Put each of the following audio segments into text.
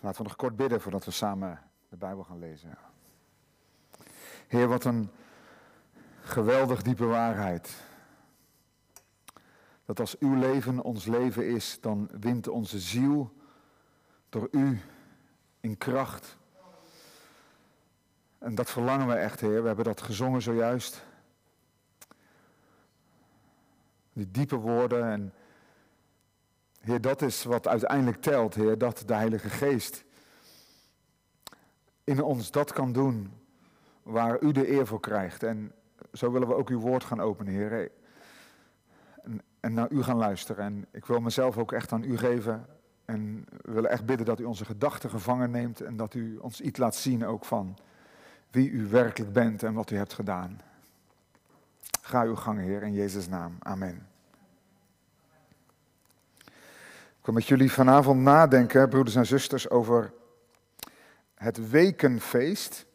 Laten we nog kort bidden voordat we samen de Bijbel gaan lezen. Heer, wat een geweldig diepe waarheid. Dat als uw leven ons leven is, dan wint onze ziel door u in kracht. En dat verlangen we echt, Heer. We hebben dat gezongen zojuist. Die diepe woorden. En Heer, dat is wat uiteindelijk telt, Heer. Dat de Heilige Geest in ons dat kan doen waar u de eer voor krijgt. En zo willen we ook uw woord gaan openen, Heer. En, en naar u gaan luisteren. En ik wil mezelf ook echt aan u geven. En we willen echt bidden dat u onze gedachten gevangen neemt. En dat u ons iets laat zien ook van wie u werkelijk bent en wat u hebt gedaan. Ga uw gang, Heer, in Jezus' naam. Amen. Ik wil met jullie vanavond nadenken, broeders en zusters, over het wekenfeest.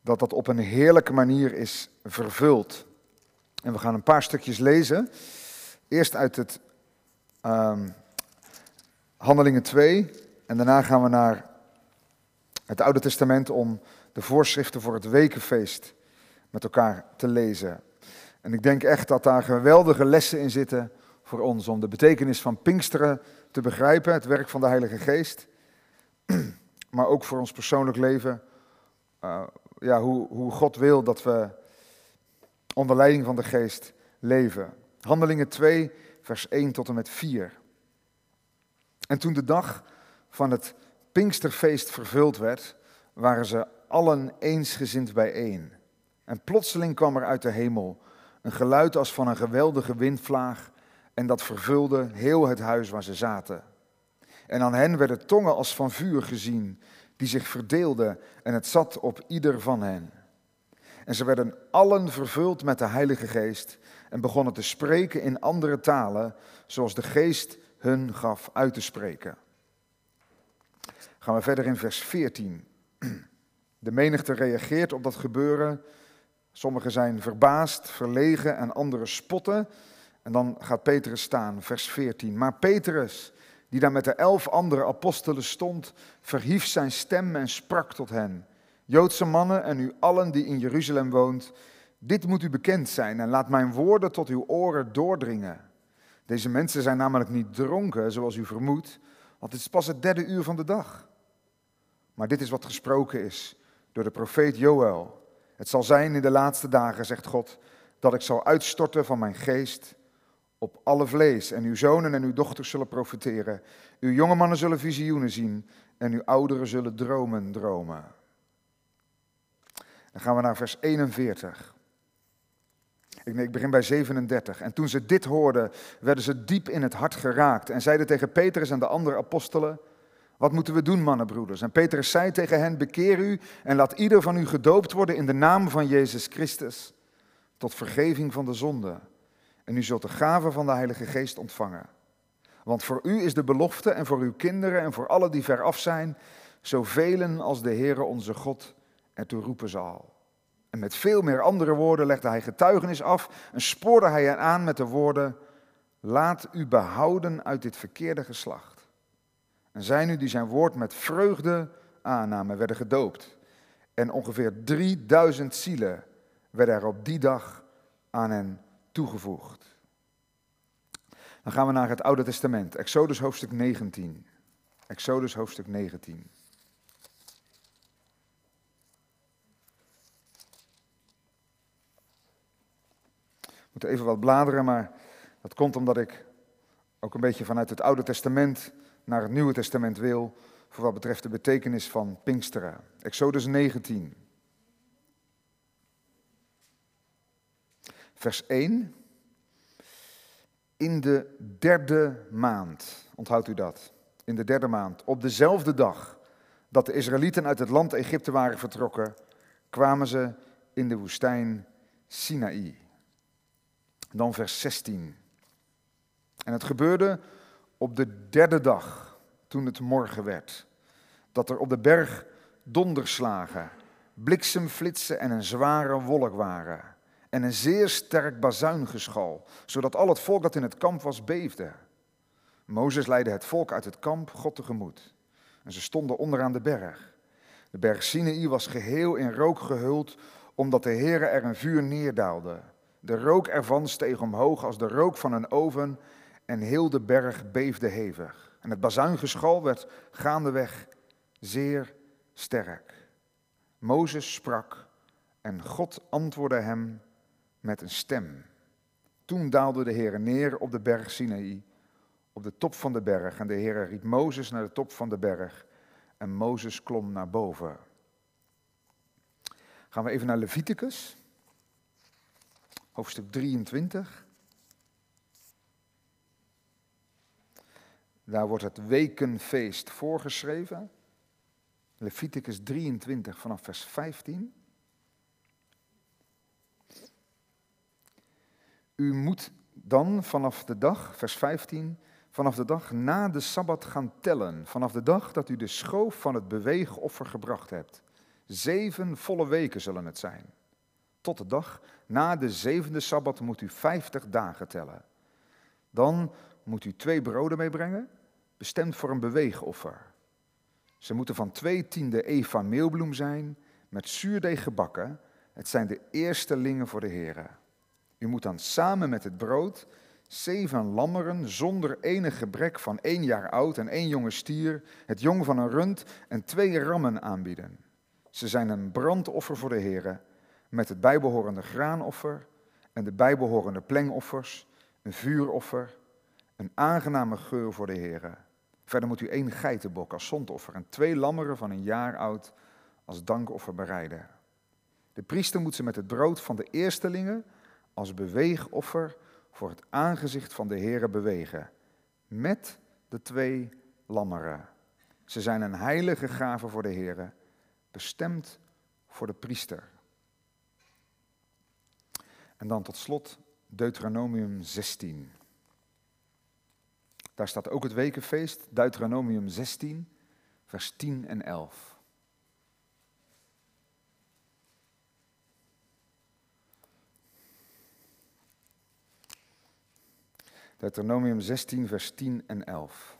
Dat dat op een heerlijke manier is vervuld. En we gaan een paar stukjes lezen. Eerst uit het um, Handelingen 2. En daarna gaan we naar het Oude Testament om de voorschriften voor het wekenfeest met elkaar te lezen. En ik denk echt dat daar geweldige lessen in zitten voor ons om de betekenis van Pinksteren te begrijpen, het werk van de Heilige Geest, maar ook voor ons persoonlijk leven. Uh, ja, hoe, hoe God wil dat we onder leiding van de Geest leven. Handelingen 2, vers 1 tot en met 4. En toen de dag van het Pinksterfeest vervuld werd, waren ze allen eensgezind bijeen. En plotseling kwam er uit de hemel een geluid als van een geweldige windvlaag en dat vervulde heel het huis waar ze zaten. En aan hen werden tongen als van vuur gezien, die zich verdeelden en het zat op ieder van hen. En ze werden allen vervuld met de Heilige Geest en begonnen te spreken in andere talen, zoals de Geest hun gaf uit te spreken. Gaan we verder in vers 14. De menigte reageert op dat gebeuren. Sommigen zijn verbaasd, verlegen en anderen spotten. En dan gaat Petrus staan, vers 14. Maar Petrus, die daar met de elf andere apostelen stond, verhief zijn stem en sprak tot hen. Joodse mannen en u allen die in Jeruzalem woont, dit moet u bekend zijn en laat mijn woorden tot uw oren doordringen. Deze mensen zijn namelijk niet dronken, zoals u vermoedt, want het is pas het derde uur van de dag. Maar dit is wat gesproken is door de profeet Joël. Het zal zijn in de laatste dagen, zegt God, dat ik zal uitstorten van mijn geest op alle vlees. En uw zonen en uw dochters zullen profiteren. Uw jonge mannen zullen visioenen zien en uw ouderen zullen dromen dromen. Dan gaan we naar vers 41. Ik, ik begin bij 37. En toen ze dit hoorden, werden ze diep in het hart geraakt en zeiden tegen Petrus en de andere apostelen: Wat moeten we doen, mannenbroeders? En Petrus zei tegen hen: Bekeer u en laat ieder van u gedoopt worden in de naam van Jezus Christus, tot vergeving van de zonde. En u zult de gave van de Heilige Geest ontvangen. Want voor u is de belofte en voor uw kinderen en voor alle die veraf zijn, zoveel als de Heere onze God ertoe roepen zal. En met veel meer andere woorden legde hij getuigenis af en spoorde hij hen aan met de woorden: Laat u behouden uit dit verkeerde geslacht. En zij nu die zijn woord met vreugde aannamen, werden gedoopt. En ongeveer 3000 zielen werden er op die dag aan hen toegevoegd. Dan gaan we naar het Oude Testament, Exodus hoofdstuk 19. Exodus hoofdstuk 19. We moeten even wat bladeren, maar dat komt omdat ik ook een beetje vanuit het Oude Testament naar het Nieuwe Testament wil, voor wat betreft de betekenis van Pinksteren. Exodus 19. Vers 1. In de derde maand, onthoudt u dat? In de derde maand, op dezelfde dag dat de Israëlieten uit het land Egypte waren vertrokken, kwamen ze in de woestijn Sinaï. Dan vers 16. En het gebeurde op de derde dag, toen het morgen werd, dat er op de berg donderslagen, bliksemflitsen en een zware wolk waren. En een zeer sterk bazuingeschal, zodat al het volk dat in het kamp was beefde. Mozes leidde het volk uit het kamp God tegemoet. En ze stonden onderaan de berg. De berg Sinaï was geheel in rook gehuld, omdat de Heere er een vuur neerdaalde. De rook ervan steeg omhoog als de rook van een oven en heel de berg beefde hevig. En het bazuingeschal werd gaandeweg zeer sterk. Mozes sprak en God antwoordde hem met een stem. Toen daalde de Heer neer op de berg Sinaï, op de top van de berg. En de Heer riep Mozes naar de top van de berg. En Mozes klom naar boven. Gaan we even naar Leviticus, hoofdstuk 23. Daar wordt het wekenfeest voorgeschreven. Leviticus 23 vanaf vers 15. U moet dan vanaf de dag, vers 15, vanaf de dag na de Sabbat gaan tellen. Vanaf de dag dat u de schoof van het beweegoffer gebracht hebt. Zeven volle weken zullen het zijn. Tot de dag na de zevende Sabbat moet u vijftig dagen tellen. Dan moet u twee broden meebrengen, bestemd voor een beweegoffer. Ze moeten van twee tiende eva meelbloem zijn, met zuurdeeg gebakken. Het zijn de eerstelingen voor de heren. U moet dan samen met het brood zeven lammeren zonder enig gebrek van één jaar oud en één jonge stier, het jong van een rund en twee rammen aanbieden. Ze zijn een brandoffer voor de heren, met het bijbehorende graanoffer en de bijbehorende plengoffers, een vuuroffer, een aangename geur voor de heren. Verder moet u één geitenbok als zondoffer en twee lammeren van een jaar oud als dankoffer bereiden. De priester moet ze met het brood van de eerstelingen als beweegoffer voor het aangezicht van de Heere bewegen, met de twee lammeren. Ze zijn een heilige gave voor de Heere, bestemd voor de priester. En dan tot slot Deuteronomium 16. Daar staat ook het wekenfeest, Deuteronomium 16, vers 10 en 11. Deuteronomium 16, vers 10 en 11.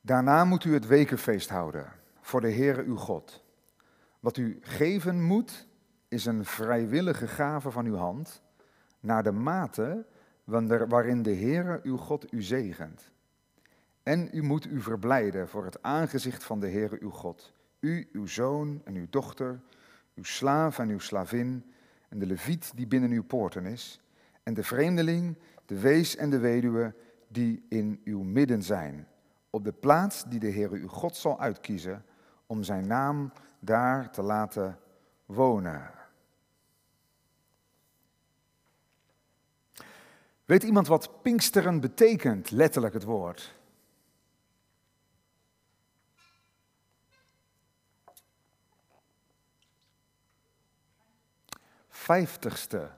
Daarna moet u het wekenfeest houden voor de Heere uw God. Wat u geven moet, is een vrijwillige gave van uw hand, naar de mate waarin de Heere uw God u zegent. En u moet u verblijden voor het aangezicht van de Heere uw God. U, uw zoon en uw dochter, uw slaaf en uw slavin, en de leviet die binnen uw poorten is, en de vreemdeling, de wees en de weduwe die in uw midden zijn, op de plaats die de Heere uw God zal uitkiezen, om zijn naam daar te laten wonen. Weet iemand wat Pinksteren betekent, letterlijk het woord? Vijftigste.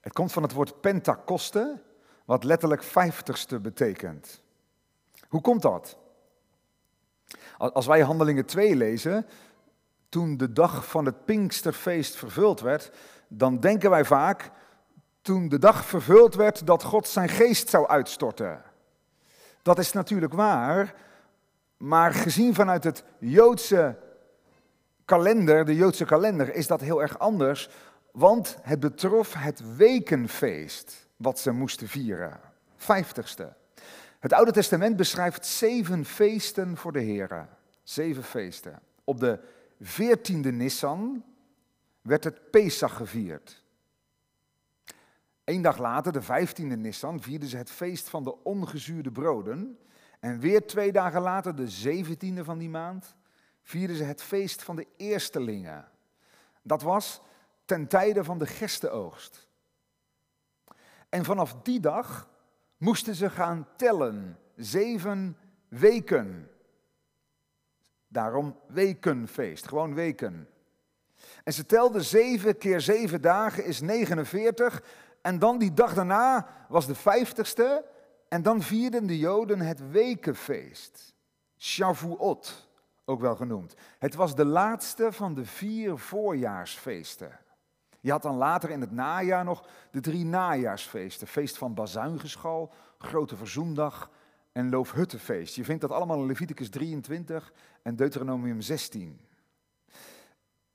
Het komt van het woord pentakoste, wat letterlijk vijftigste betekent. Hoe komt dat? Als wij Handelingen 2 lezen, toen de dag van het Pinksterfeest vervuld werd, dan denken wij vaak, toen de dag vervuld werd dat God zijn geest zou uitstorten. Dat is natuurlijk waar, maar gezien vanuit het Joodse kalender, de Joodse kalender, is dat heel erg anders, want het betrof het wekenfeest wat ze moesten vieren. Vijftigste. Het Oude Testament beschrijft zeven feesten voor de Heren. Zeven feesten. Op de veertiende Nissan werd het Pesach gevierd. Eén dag later, de vijftiende Nissan, vierden ze het feest van de ongezuurde broden. En weer twee dagen later, de zeventiende van die maand, vierden ze het feest van de eerstelingen. Dat was ten tijde van de gerstenoogst. En vanaf die dag moesten ze gaan tellen, zeven weken. Daarom wekenfeest, gewoon weken. En ze telden zeven keer zeven dagen is 49. En dan die dag daarna was de vijftigste. En dan vierden de Joden het wekenfeest. Shavuot ook wel genoemd. Het was de laatste van de vier voorjaarsfeesten. Je had dan later in het najaar nog de drie najaarsfeesten. Feest van Bazuingeschal, Grote Verzoendag en Loofhuttenfeest. Je vindt dat allemaal in Leviticus 23 en Deuteronomium 16.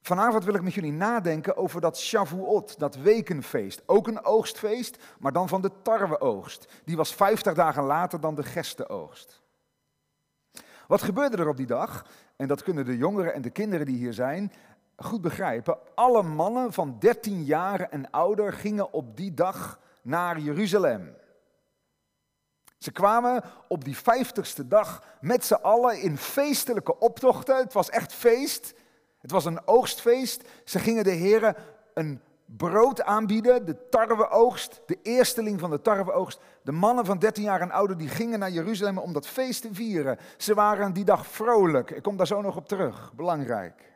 Vanavond wil ik met jullie nadenken over dat Shavuot, dat wekenfeest. Ook een oogstfeest, maar dan van de tarweoogst. Die was 50 dagen later dan de gestenoogst. Wat gebeurde er op die dag? En dat kunnen de jongeren en de kinderen die hier zijn goed begrijpen. Alle mannen van 13 jaar en ouder gingen op die dag naar Jeruzalem. Ze kwamen op die vijftigste dag met z'n allen in feestelijke optochten. Het was echt feest. Het was een oogstfeest. Ze gingen de heren een brood aanbieden, de tarweoogst, de eersteling van de tarweoogst. De mannen van 13 jaar en ouder die gingen naar Jeruzalem om dat feest te vieren. Ze waren die dag vrolijk. Ik kom daar zo nog op terug. Belangrijk.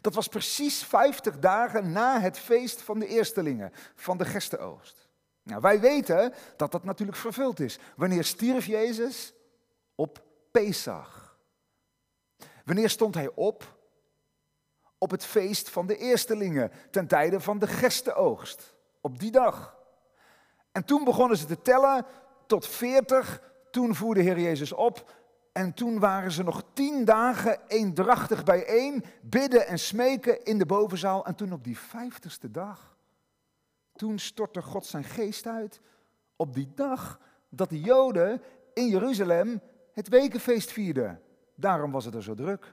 Dat was precies 50 dagen na het feest van de eerstelingen, van de gestenoogst. Nou, wij weten dat dat natuurlijk vervuld is. Wanneer stierf Jezus? Op Pesach. Wanneer stond hij op? Op het feest van de eerstelingen, ten tijde van de gestenoogst. Op die dag. En toen begonnen ze te tellen tot 40. Toen voerde Heer Jezus op en toen waren ze nog tien dagen eendrachtig bijeen, bidden en smeken in de bovenzaal. En toen op die vijftigste dag, toen stortte God zijn geest uit. Op die dag dat de Joden in Jeruzalem het wekenfeest vierden. Daarom was het er zo druk.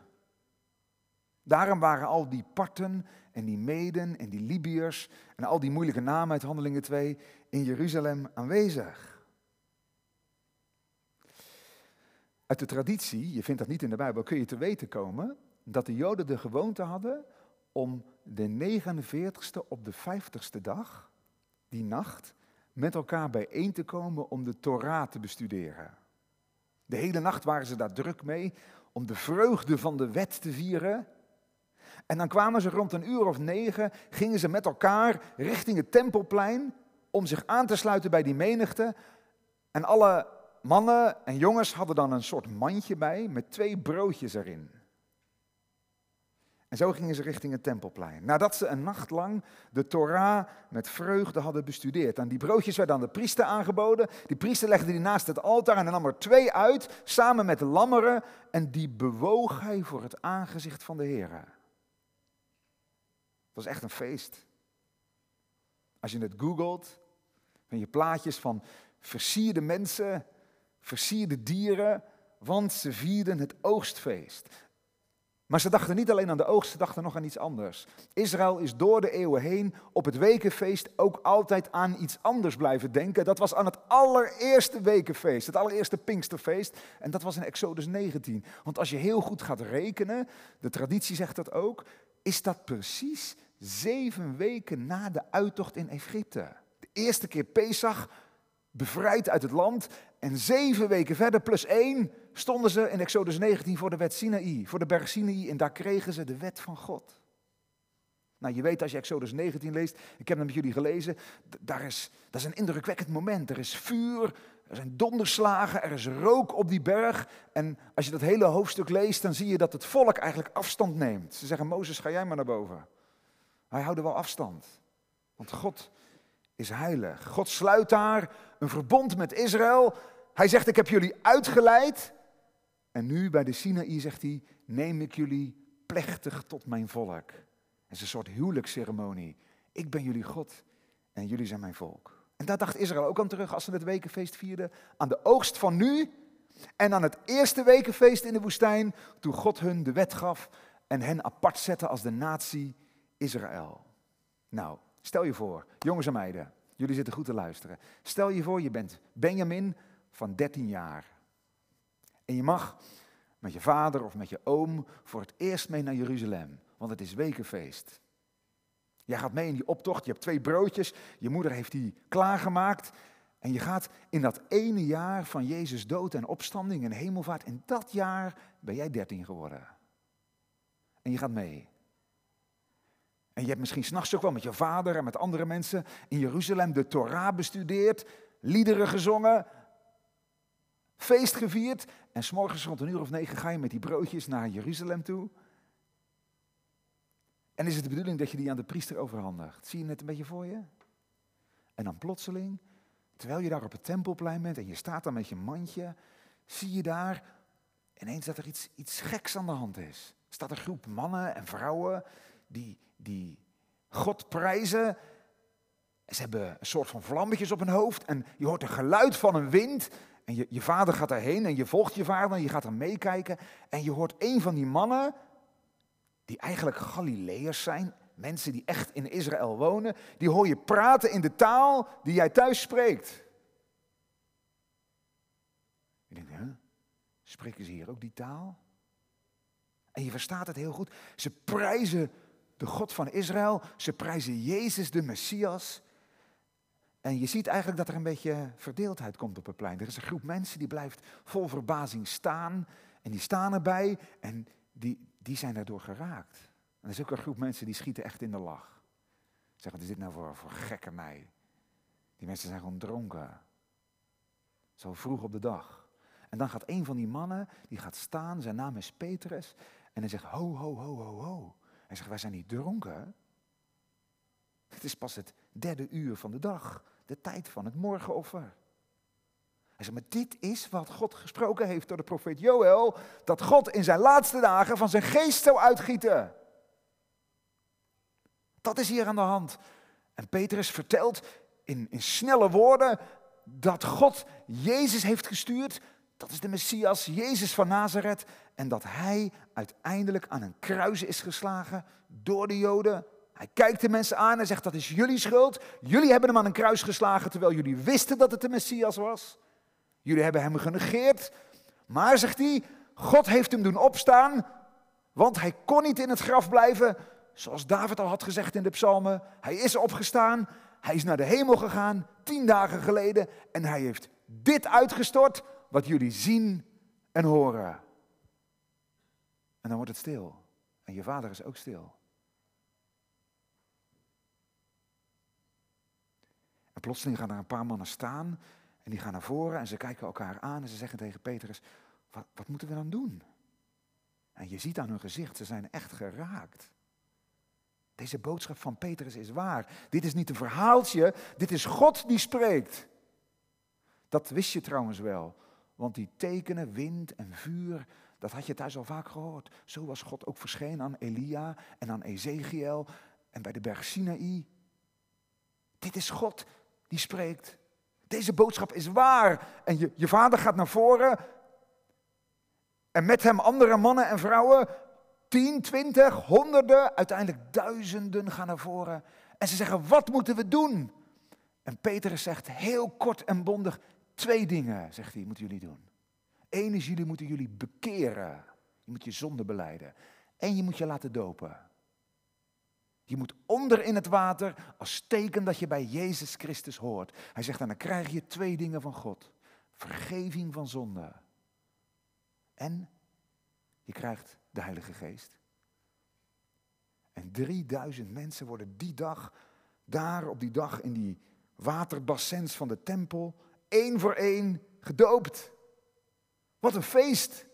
Daarom waren al die Parten en die Meden en die Libiërs en al die moeilijke namen uit Handelingen 2 in Jeruzalem aanwezig. Uit de traditie, je vindt dat niet in de Bijbel, kun je te weten komen dat de Joden de gewoonte hadden om de 49ste op de 50ste dag, die nacht, met elkaar bijeen te komen om de Torah te bestuderen. De hele nacht waren ze daar druk mee om de vreugde van de wet te vieren. En dan kwamen ze rond een uur of negen, gingen ze met elkaar richting het tempelplein om zich aan te sluiten bij die menigte. En alle mannen en jongens hadden dan een soort mandje bij met twee broodjes erin. En zo gingen ze richting het tempelplein. Nadat ze een nacht lang de Torah met vreugde hadden bestudeerd. En die broodjes werden aan de priester aangeboden. Die priester legde die naast het altaar en nam er twee uit, samen met de lammeren. En die bewoog hij voor het aangezicht van de Heer. Was echt een feest. Als je het googelt, vind je plaatjes van versierde mensen versierde dieren, want ze vierden het oogstfeest. Maar ze dachten niet alleen aan de oogst, ze dachten nog aan iets anders. Israël is door de eeuwen heen op het wekenfeest ook altijd aan iets anders blijven denken. Dat was aan het allereerste wekenfeest, het allereerste Pinksterfeest. En dat was in Exodus 19. Want als je heel goed gaat rekenen, de traditie zegt dat ook, is dat precies zeven weken na de uittocht in Egypte. De eerste keer Pesach, bevrijd uit het land. En zeven weken verder, plus één, stonden ze in Exodus 19 voor de wet Sinaï, voor de berg Sinaï. En daar kregen ze de wet van God. Nou, je weet als je Exodus 19 leest, ik heb het met jullie gelezen, daar is, dat is een indrukwekkend moment. Er is vuur, er zijn donderslagen, er is rook op die berg. En als je dat hele hoofdstuk leest, dan zie je dat het volk eigenlijk afstand neemt. Ze zeggen, Mozes, ga jij maar naar boven. Hij houdt wel afstand. Want God is heilig. God sluit daar een verbond met Israël. Hij zegt, ik heb jullie uitgeleid. En nu bij de Sinaï zegt hij, neem ik jullie plechtig tot mijn volk. Het is een soort huwelijksceremonie. Ik ben jullie God en jullie zijn mijn volk. En daar dacht Israël ook aan terug als ze het wekenfeest vierden. Aan de oogst van nu en aan het eerste wekenfeest in de woestijn, toen God hun de wet gaf en hen apart zette als de natie Israël. Nou, Stel je voor, jongens en meiden, jullie zitten goed te luisteren. Stel je voor, je bent Benjamin van 13 jaar. En je mag met je vader of met je oom voor het eerst mee naar Jeruzalem, want het is wekenfeest. Jij gaat mee in die optocht, je hebt twee broodjes, je moeder heeft die klaargemaakt. En je gaat in dat ene jaar van Jezus dood en opstanding en hemelvaart, in dat jaar ben jij 13 geworden. En je gaat mee. En je hebt misschien s'nachts ook wel met je vader en met andere mensen in Jeruzalem de Torah bestudeerd, liederen gezongen, feest gevierd. En s'morgens rond een uur of negen ga je met die broodjes naar Jeruzalem toe. En is het de bedoeling dat je die aan de priester overhandigt? Zie je het een beetje voor je? En dan plotseling, terwijl je daar op het tempelplein bent en je staat daar met je mandje, zie je daar ineens dat er iets, iets geks aan de hand is. Er staat een groep mannen en vrouwen die, die God prijzen. Ze hebben een soort van vlammetjes op hun hoofd en je hoort een geluid van een wind. En je, je vader gaat daarheen en je volgt je vader en je gaat er meekijken. En je hoort een van die mannen, die eigenlijk Galileërs zijn, mensen die echt in Israël wonen, die hoor je praten in de taal die jij thuis spreekt. Je denkt? Spreken ze hier ook die taal? En je verstaat het heel goed. Ze prijzen de God van Israël. Ze prijzen Jezus, de Messias. En je ziet eigenlijk dat er een beetje verdeeldheid komt op het plein. Er is een groep mensen die blijft vol verbazing staan. En die staan erbij en die, die zijn daardoor geraakt. En er is ook een groep mensen die schieten echt in de lach. Zeggen, wat is dit nou voor, voor gekke mij? Die mensen zijn gewoon dronken. Zo vroeg op de dag. En dan gaat een van die mannen, die gaat staan, zijn naam is Petrus. En hij zegt, ho, ho, ho, ho, ho. Hij zegt, wij zijn niet dronken. Het is pas het derde uur van de dag, de tijd van het morgenoffer. Hij zegt, maar dit is wat God gesproken heeft door de profeet Joël, dat God in zijn laatste dagen van zijn geest zou uitgieten. Dat is hier aan de hand. En Petrus vertelt in, in snelle woorden dat God Jezus heeft gestuurd dat is de Messias, Jezus van Nazareth. En dat hij uiteindelijk aan een kruis is geslagen door de Joden. Hij kijkt de mensen aan en zegt, dat is jullie schuld. Jullie hebben hem aan een kruis geslagen terwijl jullie wisten dat het de Messias was. Jullie hebben hem genegeerd. Maar, zegt hij, God heeft hem doen opstaan, want hij kon niet in het graf blijven. Zoals David al had gezegd in de psalmen. Hij is opgestaan, hij is naar de hemel gegaan, tien dagen geleden. En hij heeft dit uitgestort wat jullie zien en horen. En dan wordt het stil. En je vader is ook stil. En plotseling gaan er een paar mannen staan en die gaan naar voren en ze kijken elkaar aan en ze zeggen tegen Petrus, wat, wat moeten we dan doen? En je ziet aan hun gezicht, ze zijn echt geraakt. Deze boodschap van Petrus is waar. Dit is niet een verhaaltje, dit is God die spreekt. Dat wist je trouwens wel. Want die tekenen, wind en vuur, dat had je thuis al vaak gehoord. Zo was God ook verschenen aan Elia en aan Ezekiel en bij de berg Sinaï. Dit is God die spreekt. Deze boodschap is waar. En je, je vader gaat naar voren. En met hem andere mannen en vrouwen. Tien, twintig, honderden, uiteindelijk duizenden gaan naar voren. En ze zeggen, wat moeten we doen? En Petrus zegt heel kort en bondig, Twee dingen, zegt hij, moeten jullie doen. Eén jullie moeten jullie bekeren. Je moet je zonde beleiden. En je moet je laten dopen. Je moet onder in het water als teken dat je bij Jezus Christus hoort. Hij zegt, en dan krijg je twee dingen van God. Vergeving van zonde. En je krijgt de Heilige Geest. En 3000 mensen worden die dag, daar op die dag in die waterbassins van de tempel, één voor één gedoopt. Wat een feest.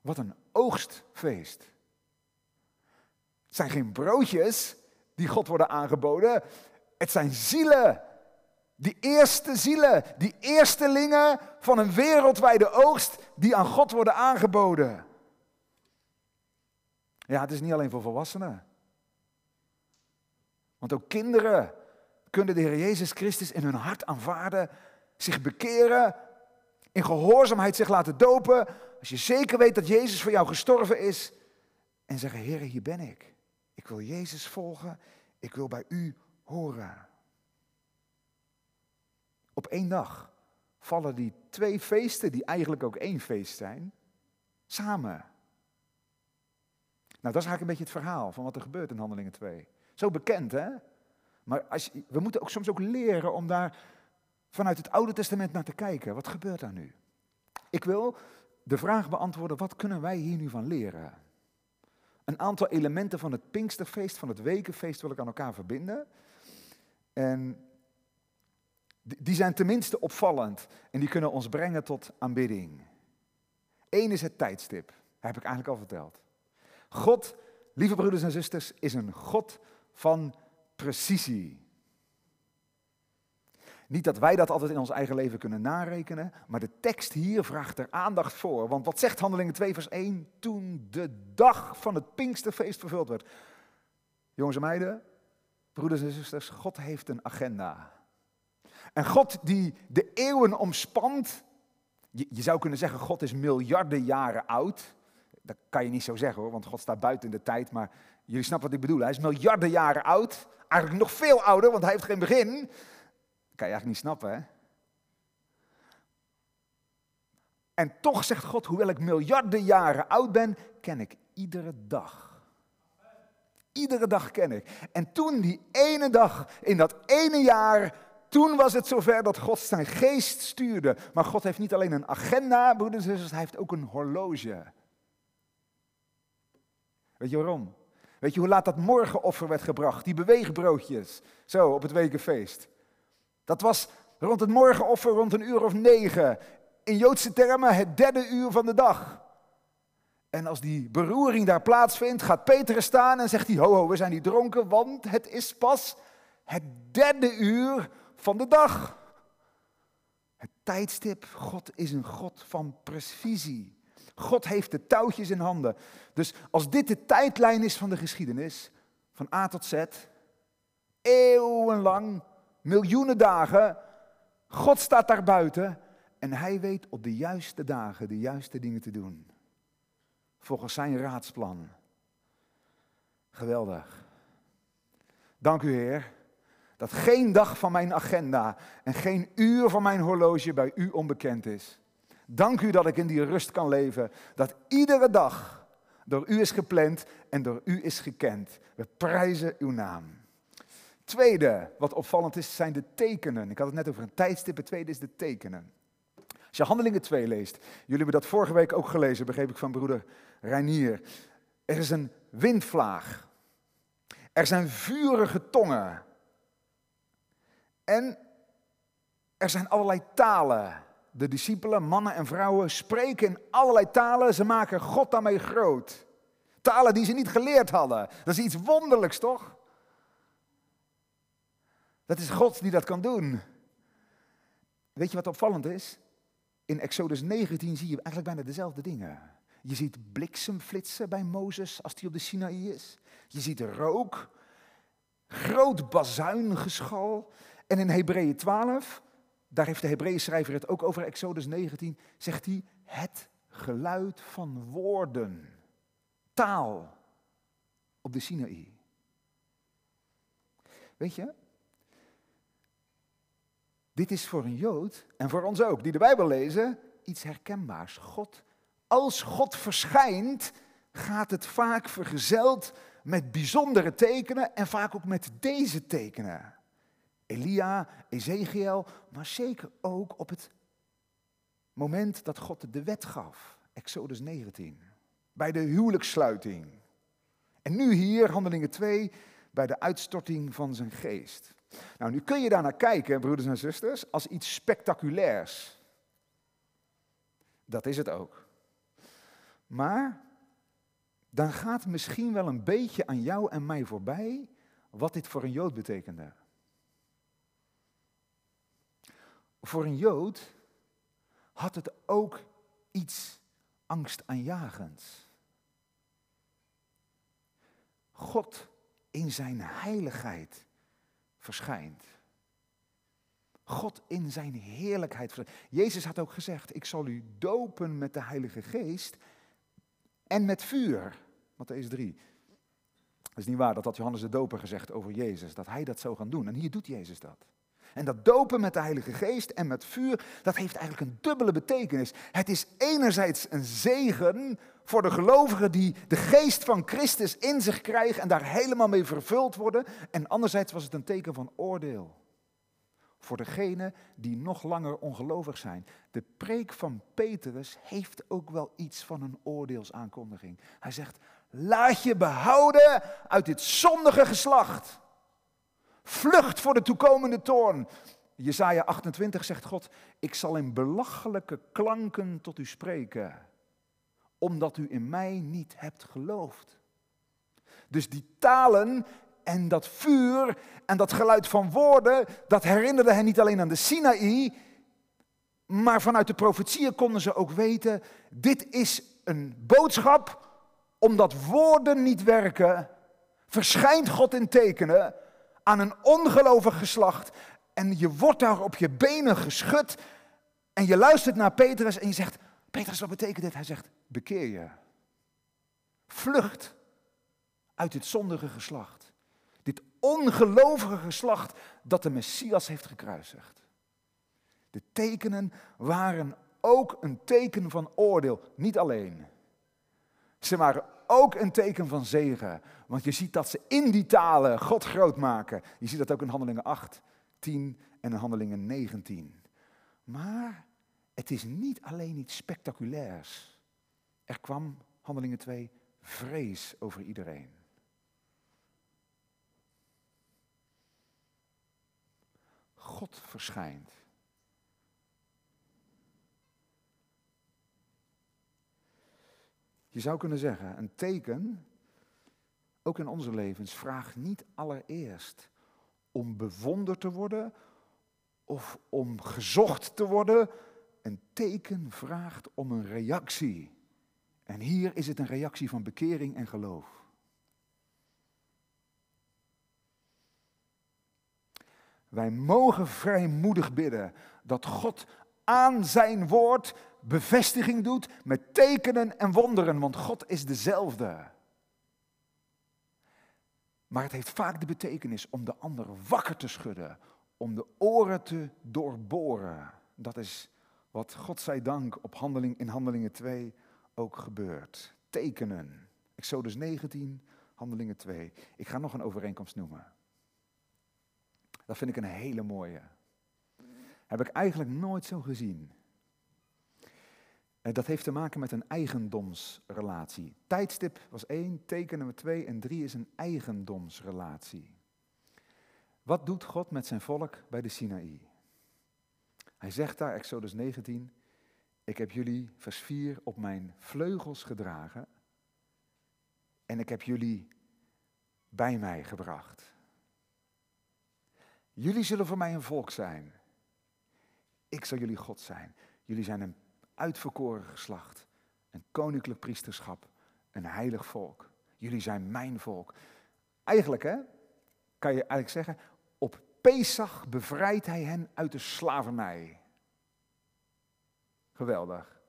Wat een oogstfeest. Het zijn geen broodjes die God worden aangeboden. Het zijn zielen. Die eerste zielen, die eerstelingen van een wereldwijde oogst die aan God worden aangeboden. Ja, het is niet alleen voor volwassenen. Want ook kinderen kunnen de Heer Jezus Christus in hun hart aanvaarden zich bekeren, in gehoorzaamheid zich laten dopen, als je zeker weet dat Jezus voor jou gestorven is, en zeggen, Heer, hier ben ik. Ik wil Jezus volgen, ik wil bij u horen. Op één dag vallen die twee feesten, die eigenlijk ook één feest zijn, samen. Nou, dat is eigenlijk een beetje het verhaal van wat er gebeurt in Handelingen 2. Zo bekend, hè? Maar als we moeten ook soms ook leren om daar vanuit het Oude Testament naar te kijken. Wat gebeurt daar nu? Ik wil de vraag beantwoorden, wat kunnen wij hier nu van leren? Een aantal elementen van het Pinksterfeest, van het Wekenfeest wil ik aan elkaar verbinden. En die zijn tenminste opvallend en die kunnen ons brengen tot aanbidding. Eén is het tijdstip, dat heb ik eigenlijk al verteld. God, lieve broeders en zusters, is een God van precisie. Niet dat wij dat altijd in ons eigen leven kunnen narekenen, maar de tekst hier vraagt er aandacht voor. Want wat zegt Handelingen 2 vers 1? Toen de dag van het Pinksterfeest vervuld werd. Jongens en meiden, broeders en zusters, God heeft een agenda. En God die de eeuwen omspant, je, je zou kunnen zeggen God is miljarden jaren oud. Dat kan je niet zo zeggen hoor, want God staat buiten de tijd, maar jullie snappen wat ik bedoel. Hij is miljarden jaren oud, eigenlijk nog veel ouder, want hij heeft geen begin kan je eigenlijk niet snappen, hè? En toch zegt God, hoewel ik miljarden jaren oud ben, ken ik iedere dag. Iedere dag ken ik. En toen die ene dag, in dat ene jaar, toen was het zover dat God zijn geest stuurde. Maar God heeft niet alleen een agenda, broeders en zusters, hij heeft ook een horloge. Weet je waarom? Weet je hoe laat dat morgenoffer werd gebracht? Die beweegbroodjes, zo op het wekenfeest. Dat was rond het morgenoffer, rond een uur of negen. In Joodse termen het derde uur van de dag. En als die beroering daar plaatsvindt, gaat Petrus staan en zegt hij, ho ho, we zijn niet dronken, want het is pas het derde uur van de dag. Het tijdstip, God is een God van precisie. God heeft de touwtjes in handen. Dus als dit de tijdlijn is van de geschiedenis, van A tot Z, eeuwenlang miljoenen dagen. God staat daar buiten en hij weet op de juiste dagen de juiste dingen te doen. Volgens zijn raadsplan. Geweldig. Dank u Heer, dat geen dag van mijn agenda en geen uur van mijn horloge bij u onbekend is. Dank u dat ik in die rust kan leven, dat iedere dag door u is gepland en door u is gekend. We prijzen uw naam. Tweede, wat opvallend is, zijn de tekenen. Ik had het net over een tijdstip, het tweede is de tekenen. Als je Handelingen 2 leest, jullie hebben dat vorige week ook gelezen, begreep ik van broeder Reinier. Er is een windvlaag. Er zijn vurige tongen. En er zijn allerlei talen. De discipelen, mannen en vrouwen, spreken in allerlei talen. Ze maken God daarmee groot. Talen die ze niet geleerd hadden. Dat is iets wonderlijks, toch? Dat is God die dat kan doen. Weet je wat opvallend is? In Exodus 19 zie je eigenlijk bijna dezelfde dingen. Je ziet bliksemflitsen bij Mozes als hij op de Sinaï is. Je ziet rook, groot bazuingeschal. En in Hebreeën 12, daar heeft de Hebreeën schrijver het ook over Exodus 19, zegt hij het geluid van woorden, taal op de Sinaï. Weet je, dit is voor een Jood en voor ons ook, die de Bijbel lezen, iets herkenbaars. God, als God verschijnt, gaat het vaak vergezeld met bijzondere tekenen en vaak ook met deze tekenen. Elia, Ezekiel, maar zeker ook op het moment dat God de wet gaf, Exodus 19, bij de huwelijkssluiting. En nu hier, Handelingen 2, bij de uitstorting van zijn geest. Nou, nu kun je daar naar kijken, broeders en zusters, als iets spectaculairs. Dat is het ook. Maar dan gaat misschien wel een beetje aan jou en mij voorbij wat dit voor een Jood betekende. Voor een Jood had het ook iets angstaanjagends. God in zijn heiligheid verschijnt. God in zijn heerlijkheid. Jezus had ook gezegd, ik zal u dopen met de Heilige Geest en met vuur. Matthäus 3. Het is niet waar, dat had Johannes de Doper gezegd over Jezus, dat hij dat zou gaan doen. En hier doet Jezus dat. En dat dopen met de Heilige Geest en met vuur, dat heeft eigenlijk een dubbele betekenis. Het is enerzijds een zegen voor de gelovigen die de geest van Christus in zich krijgen en daar helemaal mee vervuld worden. En anderzijds was het een teken van oordeel. Voor degenen die nog langer ongelovig zijn. De preek van Petrus heeft ook wel iets van een oordeelsaankondiging. Hij zegt, laat je behouden uit dit zondige geslacht. Vlucht voor de toekomende toorn. Jesaja 28 zegt God, ik zal in belachelijke klanken tot u spreken, omdat u in mij niet hebt geloofd. Dus die talen en dat vuur en dat geluid van woorden, dat herinnerde hen niet alleen aan de Sinaï, maar vanuit de profetieën konden ze ook weten, dit is een boodschap, omdat woorden niet werken, verschijnt God in tekenen aan een ongelovig geslacht en je wordt daar op je benen geschud en je luistert naar Petrus en je zegt, Petrus, wat betekent dit? Hij zegt, bekeer je. Vlucht uit dit zondige geslacht. Dit ongelovige geslacht dat de Messias heeft gekruisigd. De tekenen waren ook een teken van oordeel, niet alleen. Ze waren ook een teken van zegen, want je ziet dat ze in die talen God groot maken. Je ziet dat ook in Handelingen 8, 10 en in Handelingen 19. Maar het is niet alleen iets spectaculairs. Er kwam, Handelingen 2, vrees over iedereen. God verschijnt. Je zou kunnen zeggen, een teken, ook in onze levens, vraagt niet allereerst om bewonderd te worden of om gezocht te worden. Een teken vraagt om een reactie. En hier is het een reactie van bekering en geloof. Wij mogen vrijmoedig bidden dat God aan zijn woord bevestiging doet met tekenen en wonderen, want God is dezelfde. Maar het heeft vaak de betekenis om de ander wakker te schudden, om de oren te doorboren. Dat is wat God zij dank op handeling, in Handelingen 2 ook gebeurt. Tekenen. Exodus 19, Handelingen 2. Ik ga nog een overeenkomst noemen. Dat vind ik een hele mooie. Heb ik eigenlijk nooit zo gezien. Dat heeft te maken met een eigendomsrelatie. Tijdstip was één, teken nummer twee en drie is een eigendomsrelatie. Wat doet God met zijn volk bij de Sinaï? Hij zegt daar, Exodus 19, ik heb jullie, vers 4, op mijn vleugels gedragen en ik heb jullie bij mij gebracht. Jullie zullen voor mij een volk zijn. Ik zal jullie God zijn. Jullie zijn een uitverkoren geslacht, een koninklijk priesterschap, een heilig volk. Jullie zijn mijn volk. Eigenlijk, hè, kan je eigenlijk zeggen, op Pesach bevrijdt hij hen uit de slavernij. Geweldig.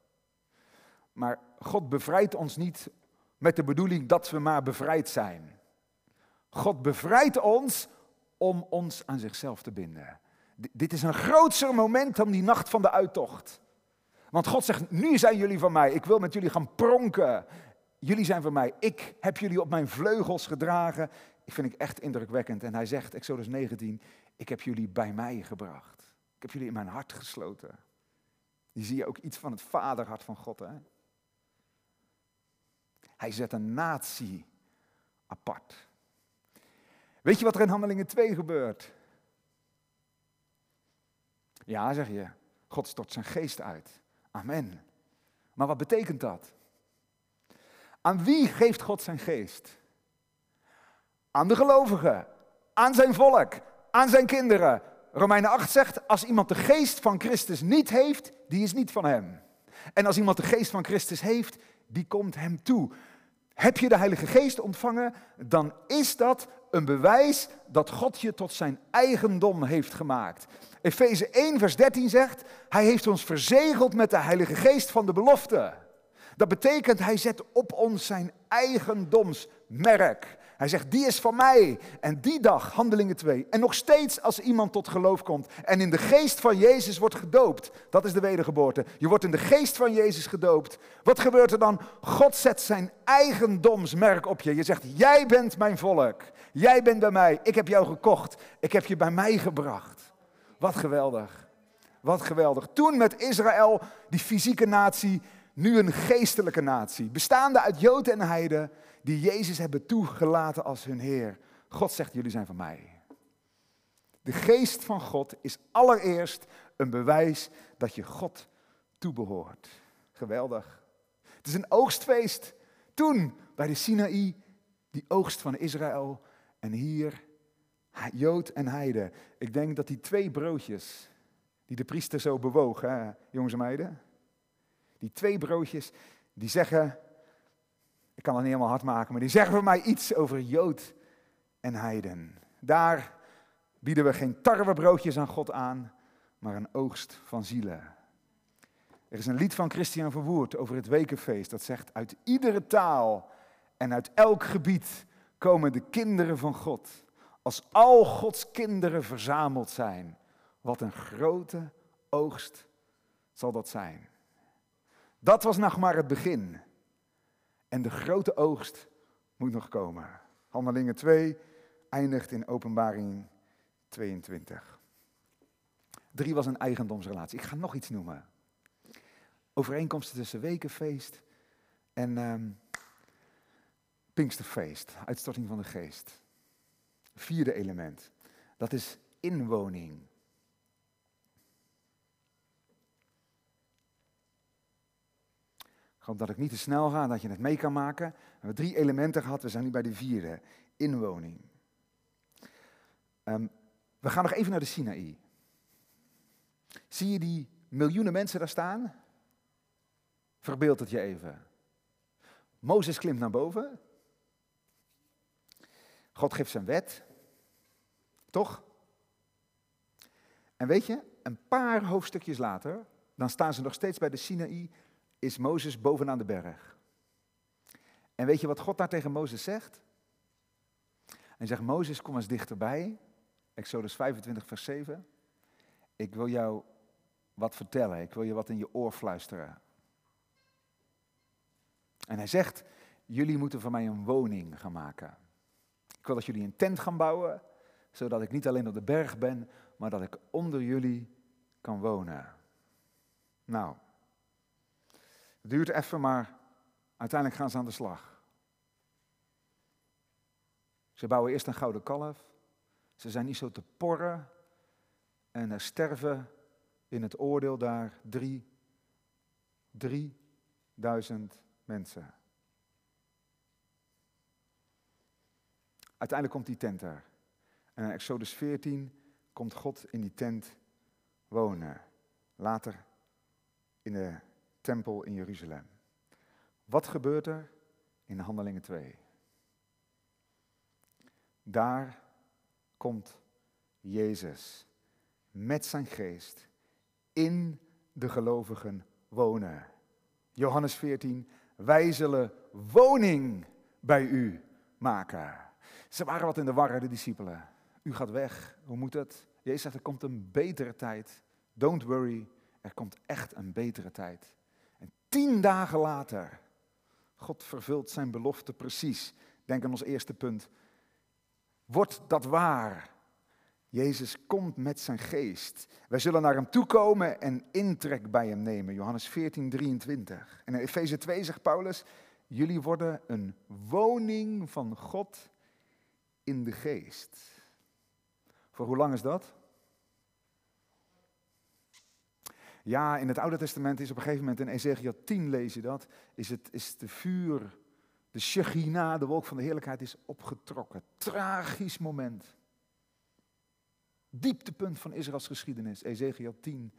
Maar God bevrijdt ons niet met de bedoeling dat we maar bevrijd zijn. God bevrijdt ons om ons aan zichzelf te binden. dit is een grootser moment dan die nacht van de uittocht. Want God zegt, nu zijn jullie van mij. Ik wil met jullie gaan pronken. Jullie zijn van mij. Ik heb jullie op mijn vleugels gedragen. Ik vind ik echt indrukwekkend. En hij zegt, Exodus 19, ik heb jullie bij mij gebracht. Ik heb jullie in mijn hart gesloten. Die zie je ook iets van het vaderhart van God. Hè? Hij zet een natie apart. Weet je wat er in Handelingen 2 gebeurt? Ja, zeg je. God stort zijn geest uit. Amen. Maar wat betekent dat? Aan wie geeft God zijn geest? Aan de gelovigen, aan zijn volk, aan zijn kinderen. Romeinen 8 zegt, als iemand de geest van Christus niet heeft, die is niet van hem. En als iemand de geest van Christus heeft, die komt hem toe. Heb je de Heilige Geest ontvangen, dan is dat een bewijs dat God je tot zijn eigendom heeft gemaakt. Efeze 1, vers 13 zegt, hij heeft ons verzegeld met de Heilige Geest van de belofte. Dat betekent, hij zet op ons zijn eigendomsmerk. Hij zegt, die is van mij. En die dag, handelingen 2. En nog steeds als iemand tot geloof komt en in de geest van Jezus wordt gedoopt. Dat is de wedergeboorte. Je wordt in de geest van Jezus gedoopt. Wat gebeurt er dan? God zet zijn eigendomsmerk op je. Je zegt, jij bent mijn volk. Jij bent bij mij. Ik heb jou gekocht. Ik heb je bij mij gebracht. Wat geweldig. Wat geweldig. Toen met Israël, die fysieke natie, nu een geestelijke natie. Bestaande uit Joden en Heiden die Jezus hebben toegelaten als hun Heer. God zegt, jullie zijn van mij. De geest van God is allereerst een bewijs dat je God toebehoort. Geweldig. Het is een oogstfeest. Toen bij de Sinaï, die oogst van Israël. En hier, Jood en Heide. Ik denk dat die twee broodjes, die de priester zo bewogen, jongens en meiden. Die twee broodjes, die zeggen, ik kan het niet helemaal hard maken, maar die zeggen voor mij iets over Jood en Heiden. Daar bieden we geen tarwebroodjes aan God aan, maar een oogst van zielen. Er is een lied van Christian Verwoerd over het wekenfeest dat zegt, uit iedere taal en uit elk gebied komen de kinderen van God. Als al Gods kinderen verzameld zijn, wat een grote oogst zal dat zijn. Dat was nog maar het begin. En de grote oogst moet nog komen. Handelingen 2 eindigt in openbaring 22. 3 was een eigendomsrelatie. Ik ga nog iets noemen. Overeenkomsten tussen wekenfeest en um, Pinksterfeest, uitstorting van de geest. Vierde element, dat is inwoning. Ik hoop dat ik niet te snel ga, dat je het mee kan maken. We hebben drie elementen gehad, we zijn nu bij de vierde, inwoning. Um, we gaan nog even naar de Sinaï. Zie je die miljoenen mensen daar staan? Verbeeld het je even. Mozes klimt naar boven. God geeft zijn wet. Toch? En weet je, een paar hoofdstukjes later, dan staan ze nog steeds bij de Sinaï, is Mozes bovenaan de berg. En weet je wat God daar tegen Mozes zegt? Hij zegt, Mozes, kom eens dichterbij. Exodus 25, vers 7. Ik wil jou wat vertellen. Ik wil je wat in je oor fluisteren. En hij zegt, jullie moeten voor mij een woning gaan maken. Ik wil dat jullie een tent gaan bouwen, zodat ik niet alleen op de berg ben, maar dat ik onder jullie kan wonen. Nou, het duurt even, maar uiteindelijk gaan ze aan de slag. Ze bouwen eerst een gouden kalf. Ze zijn niet zo te porren. En er sterven in het oordeel daar drie, drieduizend mensen. Uiteindelijk komt die tent daar. En in Exodus 14 komt God in die tent wonen. Later in de tempel in Jeruzalem. Wat gebeurt er in Handelingen 2? Daar komt Jezus met zijn geest in de gelovigen wonen. Johannes 14, wij zullen woning bij u maken. Ze waren wat in de war, de discipelen. U gaat weg, hoe moet het? Jezus zegt, er komt een betere tijd. Don't worry, er komt echt een betere tijd. En tien dagen later, God vervult zijn belofte precies. Denk aan ons eerste punt. Wordt dat waar? Jezus komt met zijn geest. Wij zullen naar hem toekomen en intrek bij hem nemen. Johannes 14, 23. En in Efeze 2 zegt Paulus, jullie worden een woning van God in de geest. Voor hoe lang is dat? Ja, in het Oude Testament is op een gegeven moment in Ezekiel 10 lees je dat, is, het, is de vuur, de Shechina, de wolk van de heerlijkheid, is opgetrokken. Tragisch moment. Dieptepunt van Israëls geschiedenis, Ezekiel 10.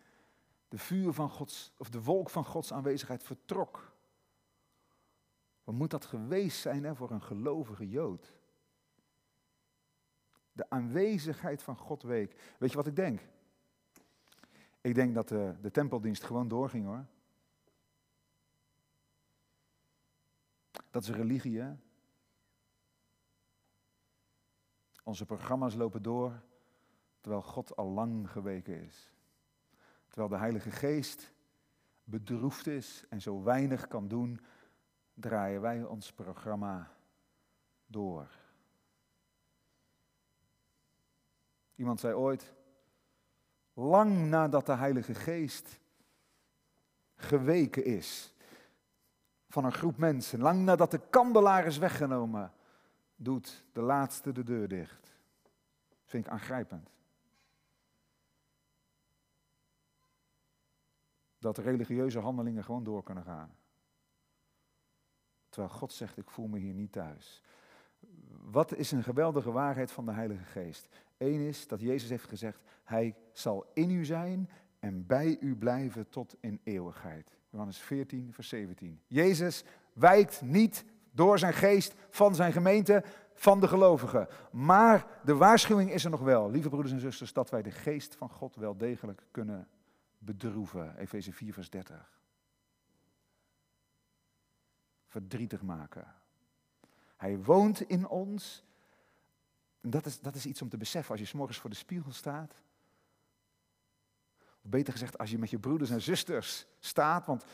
De vuur van Gods, of de wolk van Gods aanwezigheid vertrok. Wat moet dat geweest zijn hè, voor een gelovige Jood? De aanwezigheid van God week. Weet je wat ik denk? Ik denk dat de, de tempeldienst gewoon doorging hoor. Dat is religie. Onze programma's lopen door terwijl God al lang geweken is. Terwijl de Heilige Geest bedroefd is en zo weinig kan doen, draaien wij ons programma door. Iemand zei ooit, lang nadat de Heilige Geest geweken is van een groep mensen, lang nadat de kandelaar is weggenomen, doet de laatste de deur dicht. vind ik aangrijpend. Dat religieuze handelingen gewoon door kunnen gaan. Terwijl God zegt, ik voel me hier niet thuis. Wat is een geweldige waarheid van de Heilige Geest? Eén is dat Jezus heeft gezegd, Hij zal in u zijn en bij u blijven tot in eeuwigheid. Johannes 14, vers 17. Jezus wijkt niet door zijn geest van zijn gemeente, van de gelovigen. Maar de waarschuwing is er nog wel, lieve broeders en zusters, dat wij de geest van God wel degelijk kunnen bedroeven. Efeze 4, vers 30. Verdrietig maken. Hij woont in ons. Dat is, dat is iets om te beseffen als je s'morgens voor de spiegel staat. Of beter gezegd, als je met je broeders en zusters staat, want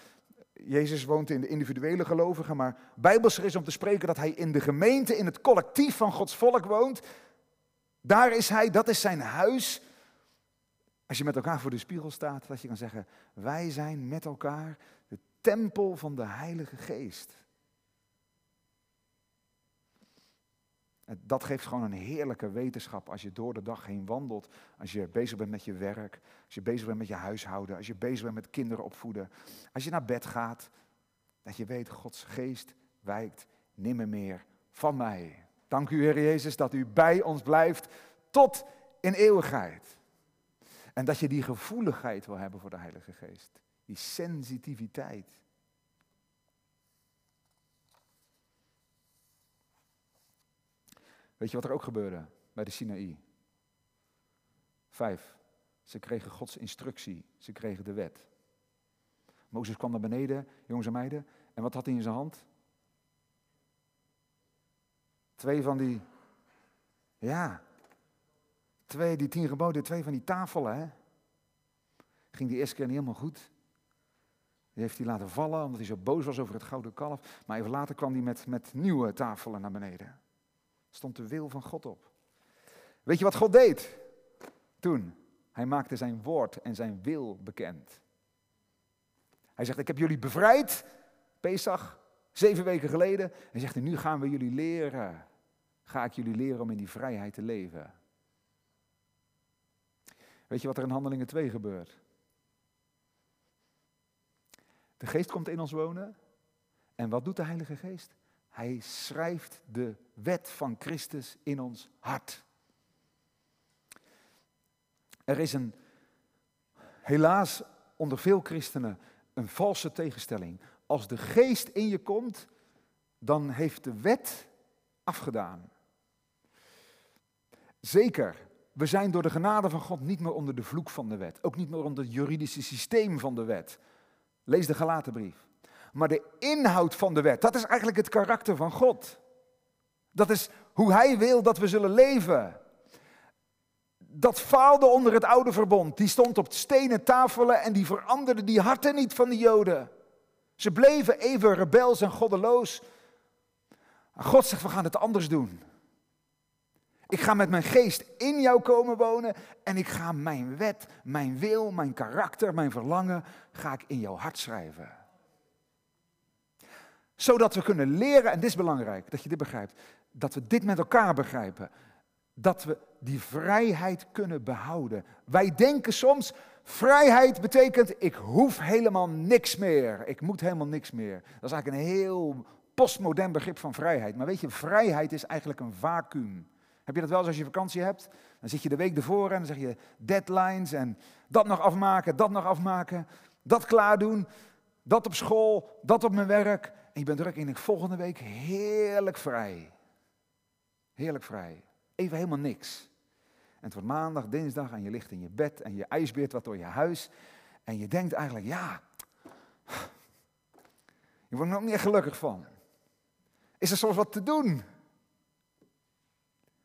Jezus woont in de individuele gelovigen, maar bijbelser is om te spreken dat hij in de gemeente, in het collectief van Gods volk woont. Daar is hij, dat is zijn huis. Als je met elkaar voor de spiegel staat, dat je kan zeggen, wij zijn met elkaar de tempel van de Heilige Geest. Dat geeft gewoon een heerlijke wetenschap als je door de dag heen wandelt. Als je bezig bent met je werk, als je bezig bent met je huishouden, als je bezig bent met kinderen opvoeden. Als je naar bed gaat, dat je weet, Gods geest wijkt nimmer meer van mij. Dank u Heer Jezus dat u bij ons blijft tot in eeuwigheid. En dat je die gevoeligheid wil hebben voor de Heilige Geest. Die sensitiviteit. Weet je wat er ook gebeurde bij de Sinaï? Vijf. Ze kregen Gods instructie. Ze kregen de wet. Mozes kwam naar beneden, jongens en meiden. En wat had hij in zijn hand? Twee van die, ja, twee, die tien geboden, twee van die tafelen, hè. Ging die eerste keer niet helemaal goed. Die heeft hij laten vallen, omdat hij zo boos was over het gouden kalf. Maar even later kwam hij met, met nieuwe tafelen naar beneden stond de wil van God op. Weet je wat God deed toen? Hij maakte zijn woord en zijn wil bekend. Hij zegt, ik heb jullie bevrijd, Pesach, zeven weken geleden. En zegt, nu gaan we jullie leren. Ga ik jullie leren om in die vrijheid te leven. Weet je wat er in Handelingen 2 gebeurt? De geest komt in ons wonen. En wat doet de Heilige Geest? Hij schrijft de wet van Christus in ons hart. Er is een, helaas onder veel christenen, een valse tegenstelling. Als de geest in je komt, dan heeft de wet afgedaan. Zeker, we zijn door de genade van God niet meer onder de vloek van de wet. Ook niet meer onder het juridische systeem van de wet. Lees de Galatenbrief. Maar de inhoud van de wet, dat is eigenlijk het karakter van God. Dat is hoe Hij wil dat we zullen leven. Dat faalde onder het oude verbond. Die stond op stenen tafelen en die veranderde die harten niet van de Joden. Ze bleven even rebels en goddeloos. God zegt, we gaan het anders doen. Ik ga met mijn geest in jou komen wonen en ik ga mijn wet, mijn wil, mijn karakter, mijn verlangen, ga ik in jouw hart schrijven zodat we kunnen leren, en dit is belangrijk, dat je dit begrijpt, dat we dit met elkaar begrijpen. Dat we die vrijheid kunnen behouden. Wij denken soms, vrijheid betekent, ik hoef helemaal niks meer. Ik moet helemaal niks meer. Dat is eigenlijk een heel postmodern begrip van vrijheid. Maar weet je, vrijheid is eigenlijk een vacuüm. Heb je dat wel als je vakantie hebt? Dan zit je de week ervoor en dan zeg je deadlines en dat nog afmaken, dat nog afmaken, dat klaar doen, dat op school, dat op mijn werk. En je bent druk en ik volgende week heerlijk vrij. Heerlijk vrij. Even helemaal niks. En het wordt maandag, dinsdag en je ligt in je bed en je ijsbeert wat door je huis. En je denkt eigenlijk, ja, je wordt er ook niet gelukkig van. Is er soms wat te doen?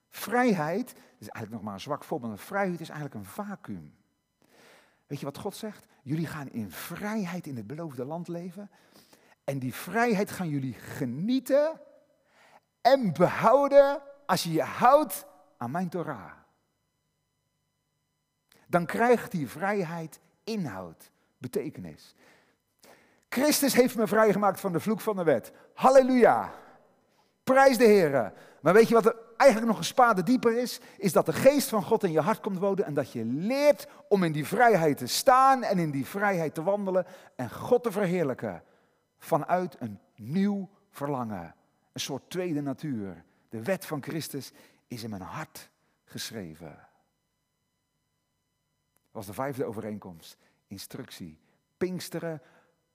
Vrijheid, is eigenlijk nog maar een zwak voorbeeld, vrijheid is eigenlijk een vacuüm. Weet je wat God zegt? Jullie gaan in vrijheid in het beloofde land leven. En die vrijheid gaan jullie genieten en behouden als je je houdt aan mijn Torah. Dan krijgt die vrijheid inhoud, betekenis. Christus heeft me vrijgemaakt van de vloek van de wet. Halleluja. Prijs de Heer. Maar weet je wat er eigenlijk nog een spade dieper is? Is dat de geest van God in je hart komt wonen en dat je leert om in die vrijheid te staan en in die vrijheid te wandelen en God te verheerlijken vanuit een nieuw verlangen. Een soort tweede natuur. De wet van Christus is in mijn hart geschreven. Dat was de vijfde overeenkomst. Instructie. Pinksteren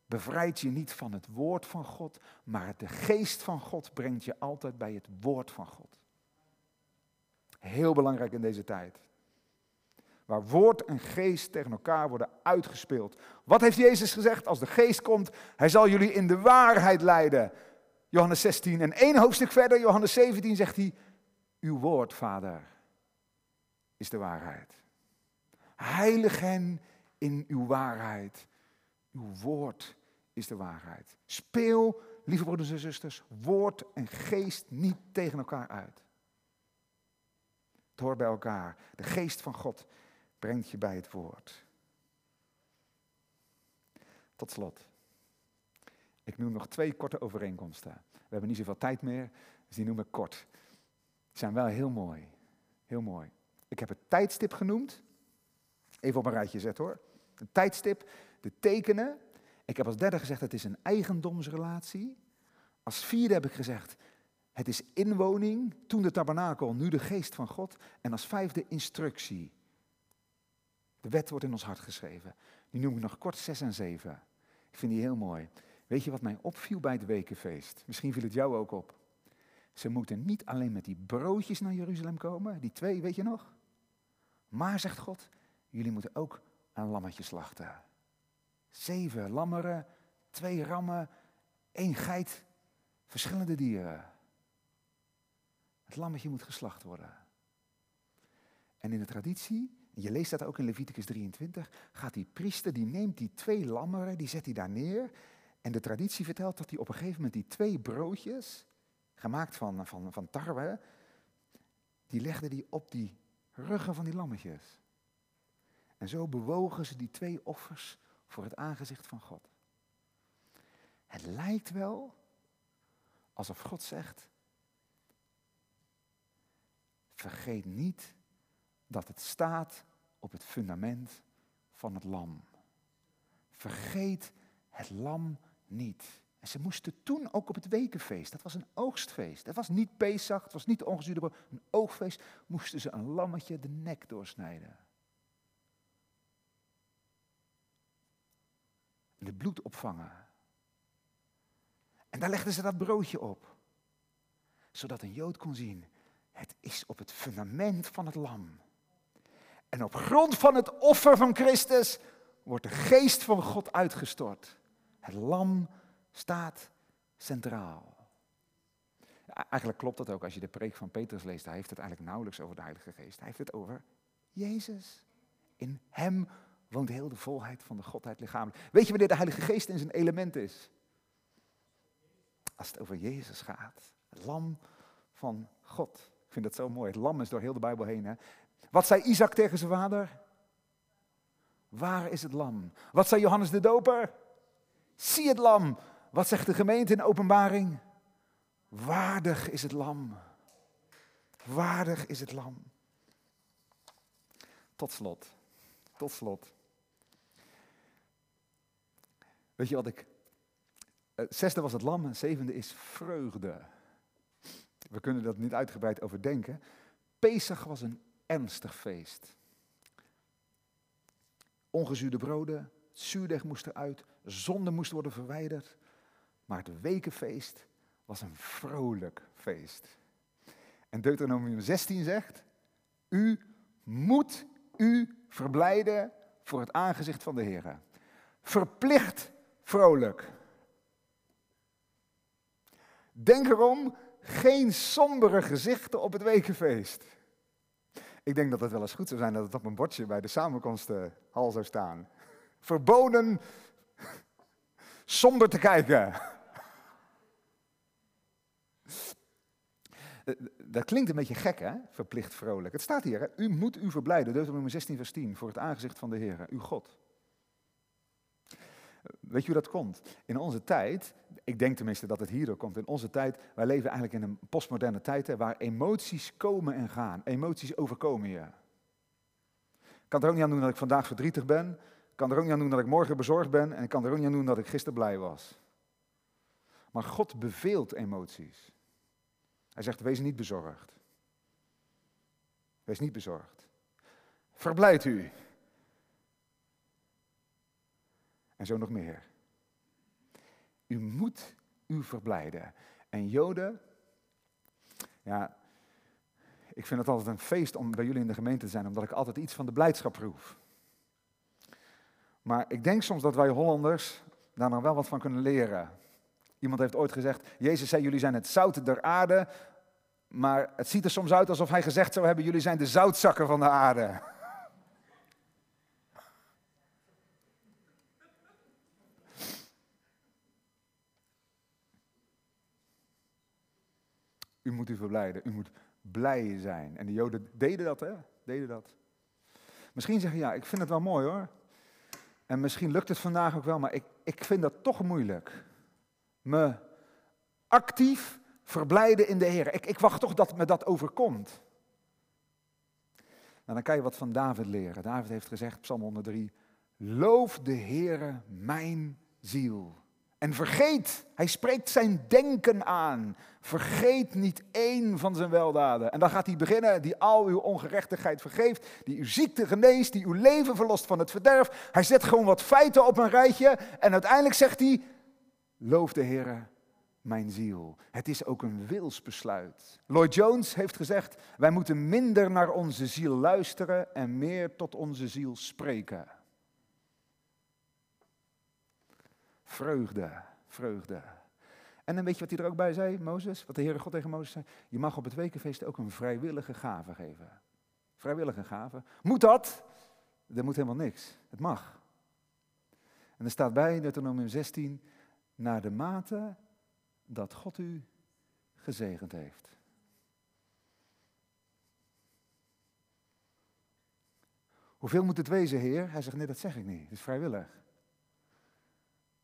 bevrijdt je niet van het woord van God, maar de geest van God brengt je altijd bij het woord van God. Heel belangrijk in deze tijd. Waar woord en geest tegen elkaar worden uitgespeeld. Wat heeft Jezus gezegd? Als de geest komt, hij zal jullie in de waarheid leiden. Johannes 16 en één hoofdstuk verder, Johannes 17, zegt hij, uw woord, Vader, is de waarheid. Heilig hen in uw waarheid. Uw woord is de waarheid. Speel, lieve broeders en zusters, woord en geest niet tegen elkaar uit. Het hoort bij elkaar. De geest van God brengt je bij het woord. Tot slot. Ik noem nog twee korte overeenkomsten. We hebben niet zoveel tijd meer, dus die noem ik kort. Die zijn wel heel mooi. Heel mooi. Ik heb het tijdstip genoemd. Even op een rijtje zetten hoor. Een tijdstip, de tekenen. Ik heb als derde gezegd, het is een eigendomsrelatie. Als vierde heb ik gezegd, het is inwoning, toen de tabernakel, nu de geest van God. En als vijfde instructie. De wet wordt in ons hart geschreven. Die noem ik nog kort zes en zeven. Ik vind die heel mooi. Weet je wat mij opviel bij het wekenfeest? Misschien viel het jou ook op. Ze moeten niet alleen met die broodjes naar Jeruzalem komen, die twee, weet je nog? Maar, zegt God, jullie moeten ook een lammetje slachten. Zeven lammeren, twee rammen, één geit, verschillende dieren. Het lammetje moet geslacht worden. En in de traditie, je leest dat ook in Leviticus 23, gaat die priester, die neemt die twee lammeren, die zet hij daar neer. En de traditie vertelt dat hij op een gegeven moment die twee broodjes, gemaakt van, van, van tarwe, die legde hij op die ruggen van die lammetjes. En zo bewogen ze die twee offers voor het aangezicht van God. Het lijkt wel alsof God zegt, vergeet niet dat het staat op het fundament van het lam. Vergeet het lam niet. En ze moesten toen ook op het wekenfeest, dat was een oogstfeest. Dat was niet Pesach, het was niet de ongezuurde een oogfeest, moesten ze een lammetje de nek doorsnijden. En het bloed opvangen. En daar legden ze dat broodje op. Zodat een Jood kon zien, het is op het fundament van het lam. En op grond van het offer van Christus wordt de geest van God uitgestort. Het lam staat centraal. eigenlijk klopt dat ook als je de preek van Petrus leest. Hij heeft het eigenlijk nauwelijks over de Heilige Geest. Hij heeft het over Jezus. In hem woont heel de volheid van de Godheid lichamelijk. Weet je wanneer de Heilige Geest in zijn element is? Als het over Jezus gaat. Het lam van God. Ik vind dat zo mooi. Het lam is door heel de Bijbel heen. Hè? Wat zei Isaac tegen zijn vader? Waar is het lam? Wat zei Johannes de Doper? Zie het lam. Wat zegt de gemeente in openbaring? Waardig is het lam. Waardig is het lam. Tot slot. Tot slot. Weet je wat ik. Het zesde was het lam, het zevende is vreugde. We kunnen dat niet uitgebreid overdenken. Pesach was een ernstig feest. Ongezuurde broden, zuurdeeg moest eruit, zonde moest worden verwijderd. Maar het wekenfeest was een vrolijk feest. En Deuteronomium 16 zegt, u moet u verblijden voor het aangezicht van de Heer. Verplicht vrolijk. Denk erom, geen sombere gezichten op het wekenfeest. Ik denk dat het wel eens goed zou zijn dat het op een bordje bij de samenkomstenhal zou staan. Verboden somber te kijken. Dat klinkt een beetje gek, hè? Verplicht vrolijk. Het staat hier, hè? u moet u verblijden. Deuteronomium 16, vers 10, voor het aangezicht van de Heer, uw God. Weet je hoe dat komt? In onze tijd, ik denk tenminste dat het hierdoor komt, in onze tijd, wij leven eigenlijk in een postmoderne tijd hè, waar emoties komen en gaan. Emoties overkomen je. Ik kan er ook niet aan doen dat ik vandaag verdrietig ben. Ik kan er ook niet aan doen dat ik morgen bezorgd ben. En ik kan er ook niet aan doen dat ik gisteren blij was. Maar God beveelt emoties. Hij zegt, wees niet bezorgd. Wees niet bezorgd. Verblijd u. En zo nog meer. U moet u verblijden. En Joden, ja, ik vind het altijd een feest om bij jullie in de gemeente te zijn, omdat ik altijd iets van de blijdschap proef. Maar ik denk soms dat wij Hollanders daar nog wel wat van kunnen leren. Iemand heeft ooit gezegd, Jezus zei, jullie zijn het zout der aarde, maar het ziet er soms uit alsof hij gezegd zou hebben, jullie zijn de zoutzakken van de aarde. Moet u verblijden, u moet blij zijn. En de Joden deden dat, hè? Deden dat. Misschien zeggen, ja, ik vind het wel mooi hoor. En misschien lukt het vandaag ook wel, maar ik, ik vind dat toch moeilijk. Me actief verblijden in de Heer. Ik, ik wacht toch dat me dat overkomt. Nou, dan kan je wat van David leren. David heeft gezegd, Psalm 103, loof de Heere mijn ziel. En vergeet, hij spreekt zijn denken aan. Vergeet niet één van zijn weldaden. En dan gaat hij beginnen, die al uw ongerechtigheid vergeeft, die uw ziekte geneest, die uw leven verlost van het verderf. Hij zet gewoon wat feiten op een rijtje en uiteindelijk zegt hij, loof de Heer, mijn ziel. Het is ook een wilsbesluit. Lloyd Jones heeft gezegd, wij moeten minder naar onze ziel luisteren en meer tot onze ziel spreken. Vreugde, vreugde. En dan weet je wat hij er ook bij zei, Mozes? Wat de Heere God tegen Mozes zei? Je mag op het wekenfeest ook een vrijwillige gave geven. Vrijwillige gave. Moet dat? Er moet helemaal niks. Het mag. En er staat bij, Deuteronomium 16, naar de mate dat God u gezegend heeft. Hoeveel moet het wezen, Heer? Hij zegt, nee, dat zeg ik niet. Het is vrijwillig.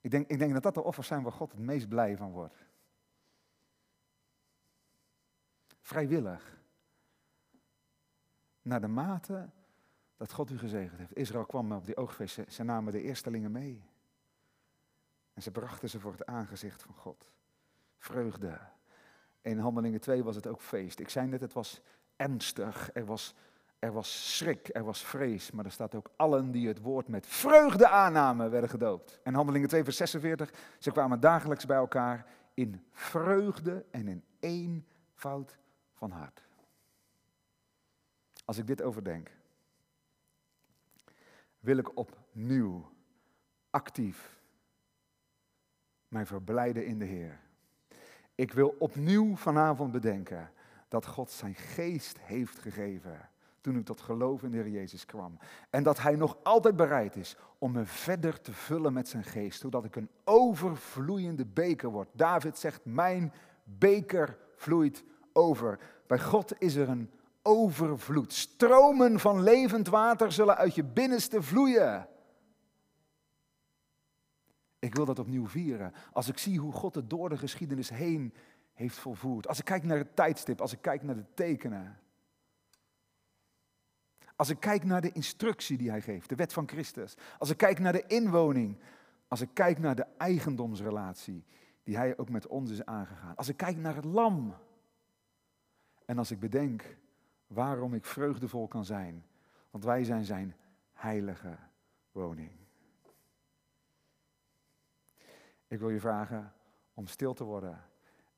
Ik denk, ik denk dat dat de offers zijn waar God het meest blij van wordt. Vrijwillig. Naar de mate dat God u gezegend heeft. Israël kwam op die oogfeest, ze namen de eerstelingen mee. En ze brachten ze voor het aangezicht van God. Vreugde. In Handelingen 2 was het ook feest. Ik zei net, het was ernstig. Er was er was schrik, er was vrees, maar er staat ook allen die het woord met vreugde aannamen werden gedoopt. En Handelingen 2 vers 46, ze kwamen dagelijks bij elkaar in vreugde en in eenvoud van hart. Als ik dit overdenk, wil ik opnieuw actief mij verblijden in de Heer. Ik wil opnieuw vanavond bedenken dat God zijn geest heeft gegeven toen ik tot geloof in de Heer Jezus kwam. En dat Hij nog altijd bereid is om me verder te vullen met zijn geest, zodat ik een overvloeiende beker word. David zegt, mijn beker vloeit over. Bij God is er een overvloed. Stromen van levend water zullen uit je binnenste vloeien. Ik wil dat opnieuw vieren. Als ik zie hoe God het door de geschiedenis heen heeft volvoerd. Als ik kijk naar het tijdstip, als ik kijk naar de tekenen. Als ik kijk naar de instructie die hij geeft, de wet van Christus. Als ik kijk naar de inwoning. Als ik kijk naar de eigendomsrelatie die hij ook met ons is aangegaan. Als ik kijk naar het lam. En als ik bedenk waarom ik vreugdevol kan zijn. Want wij zijn zijn heilige woning. Ik wil je vragen om stil te worden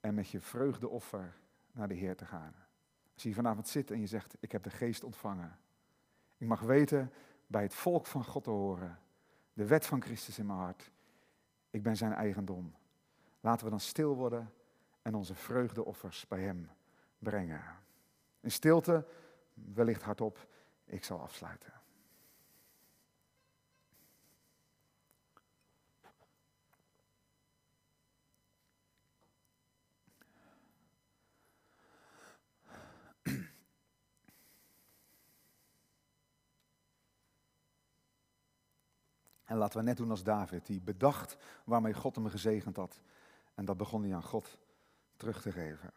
en met je vreugdeoffer naar de Heer te gaan. Als je hier vanavond zit en je zegt, ik heb de geest ontvangen. Ik mag weten bij het volk van God te horen. De wet van Christus in mijn hart. Ik ben zijn eigendom. Laten we dan stil worden en onze vreugdeoffers bij hem brengen. In stilte, wellicht hardop, ik zal afsluiten. En laten we net doen als David, die bedacht waarmee God hem gezegend had. En dat begon hij aan God terug te geven.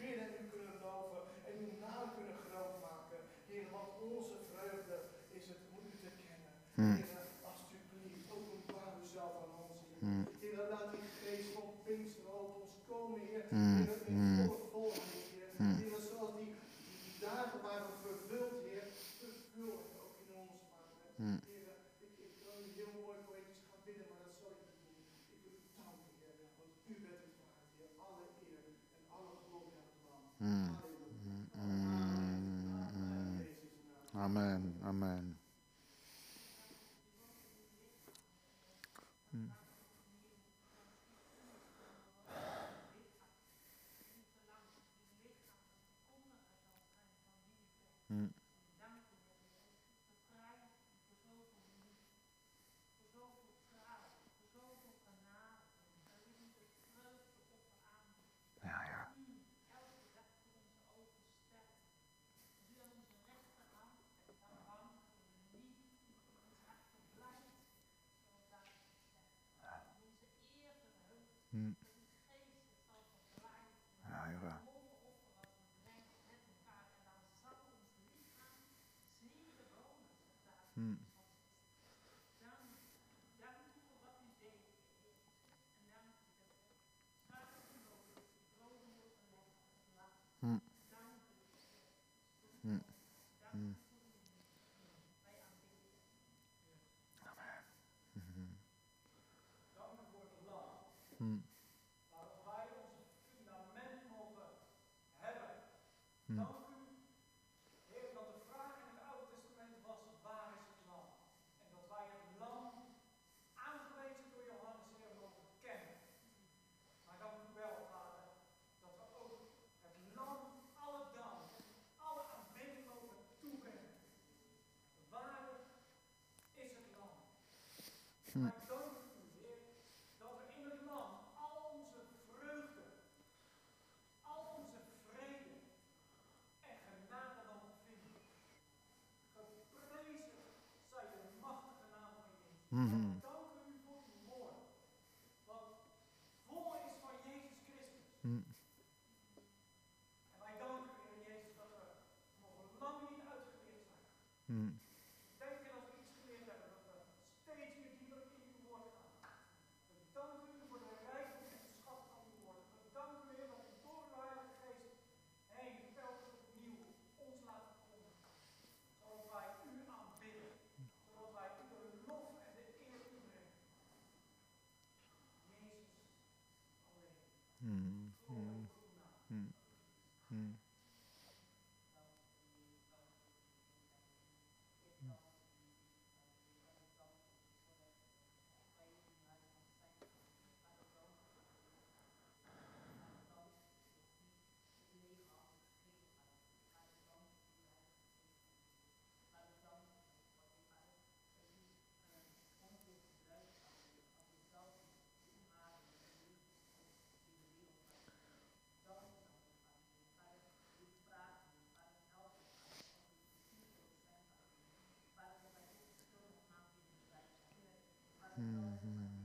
Read it. Amen. Amen. Mm. Hmm. Hmm. Mm. Mm-hmm.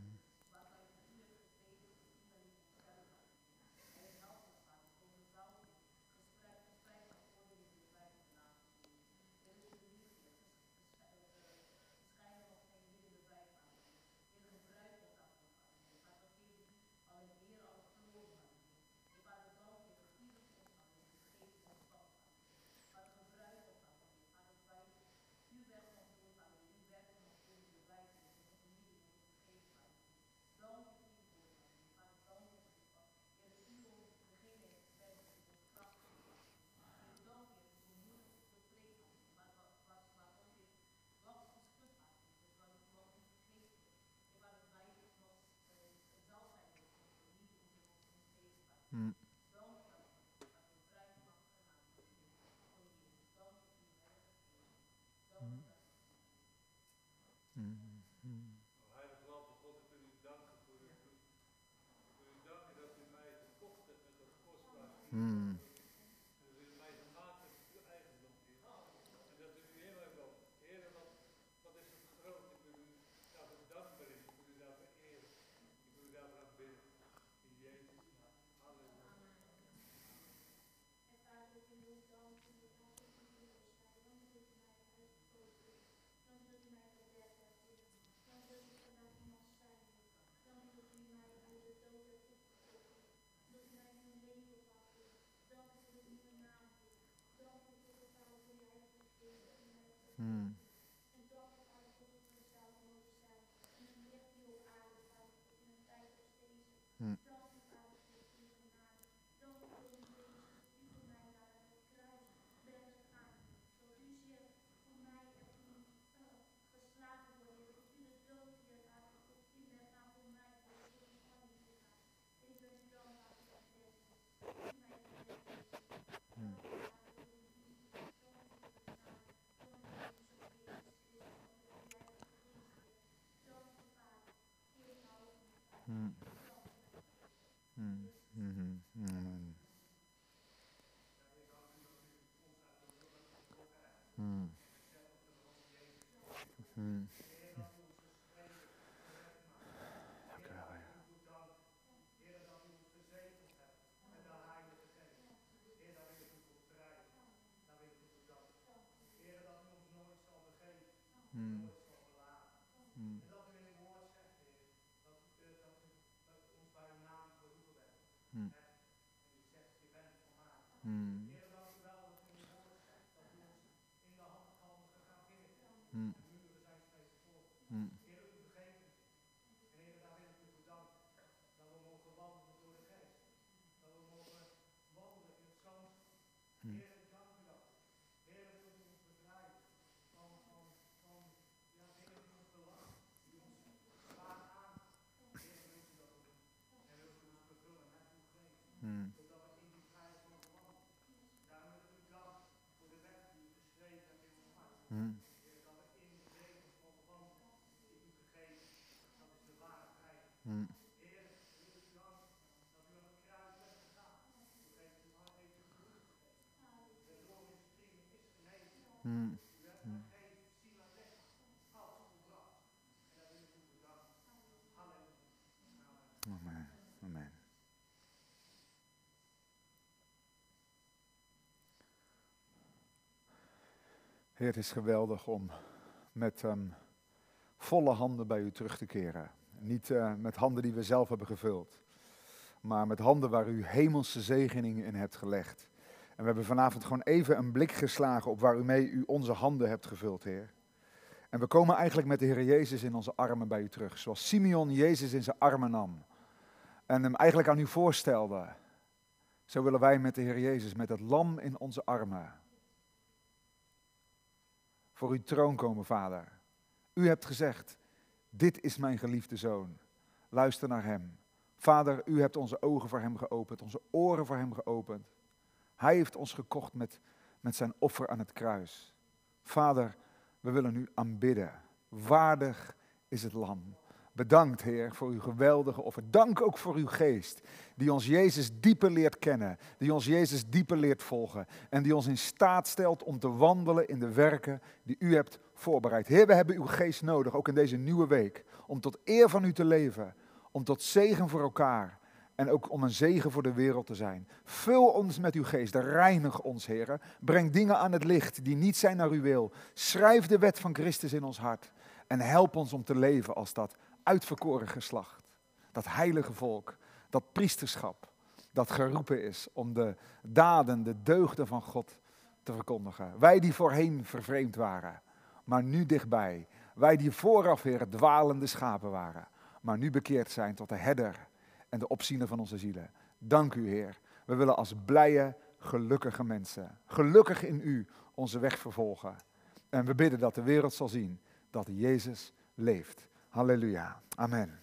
嗯。Heer, het is geweldig om met ehm, volle handen bij u terug te keren. Niet eh, met handen die we zelf hebben gevuld, maar met handen waar u hemelse zegeningen in hebt gelegd. En we hebben vanavond gewoon even een blik geslagen op waar u mee u onze handen hebt gevuld, Heer. En we komen eigenlijk met de Heer Jezus in onze armen bij u terug, zoals Simeon Jezus in zijn armen nam en hem eigenlijk aan u voorstelde. Zo willen wij met de Heer Jezus, met het lam in onze armen, voor uw troon komen, Vader. U hebt gezegd, dit is mijn geliefde zoon. Luister naar hem. Vader, u hebt onze ogen voor hem geopend, onze oren voor hem geopend. Hij heeft ons gekocht met, met zijn offer aan het kruis. Vader, we willen u aanbidden. Waardig is het lam. Bedankt, Heer, voor uw geweldige offer. Dank ook voor uw geest, die ons Jezus dieper leert kennen, die ons Jezus dieper leert volgen en die ons in staat stelt om te wandelen in de werken die u hebt voorbereid. Heer, we hebben uw geest nodig, ook in deze nieuwe week, om tot eer van u te leven, om tot zegen voor elkaar en ook om een zegen voor de wereld te zijn. Vul ons met uw geest, reinig ons, Heer. Breng dingen aan het licht die niet zijn naar uw wil. Schrijf de wet van Christus in ons hart en help ons om te leven als dat uitverkoren geslacht. Dat heilige volk, dat priesterschap, dat geroepen is om de daden, de deugden van God te verkondigen. Wij die voorheen vervreemd waren, maar nu dichtbij. Wij die vooraf weer dwalende schapen waren, maar nu bekeerd zijn tot de herder en de opziener van onze zielen. Dank u, Heer. We willen als blije, gelukkige mensen, gelukkig in u, onze weg vervolgen. En we bidden dat de wereld zal zien dat Jezus leeft. Halleluja. Amen.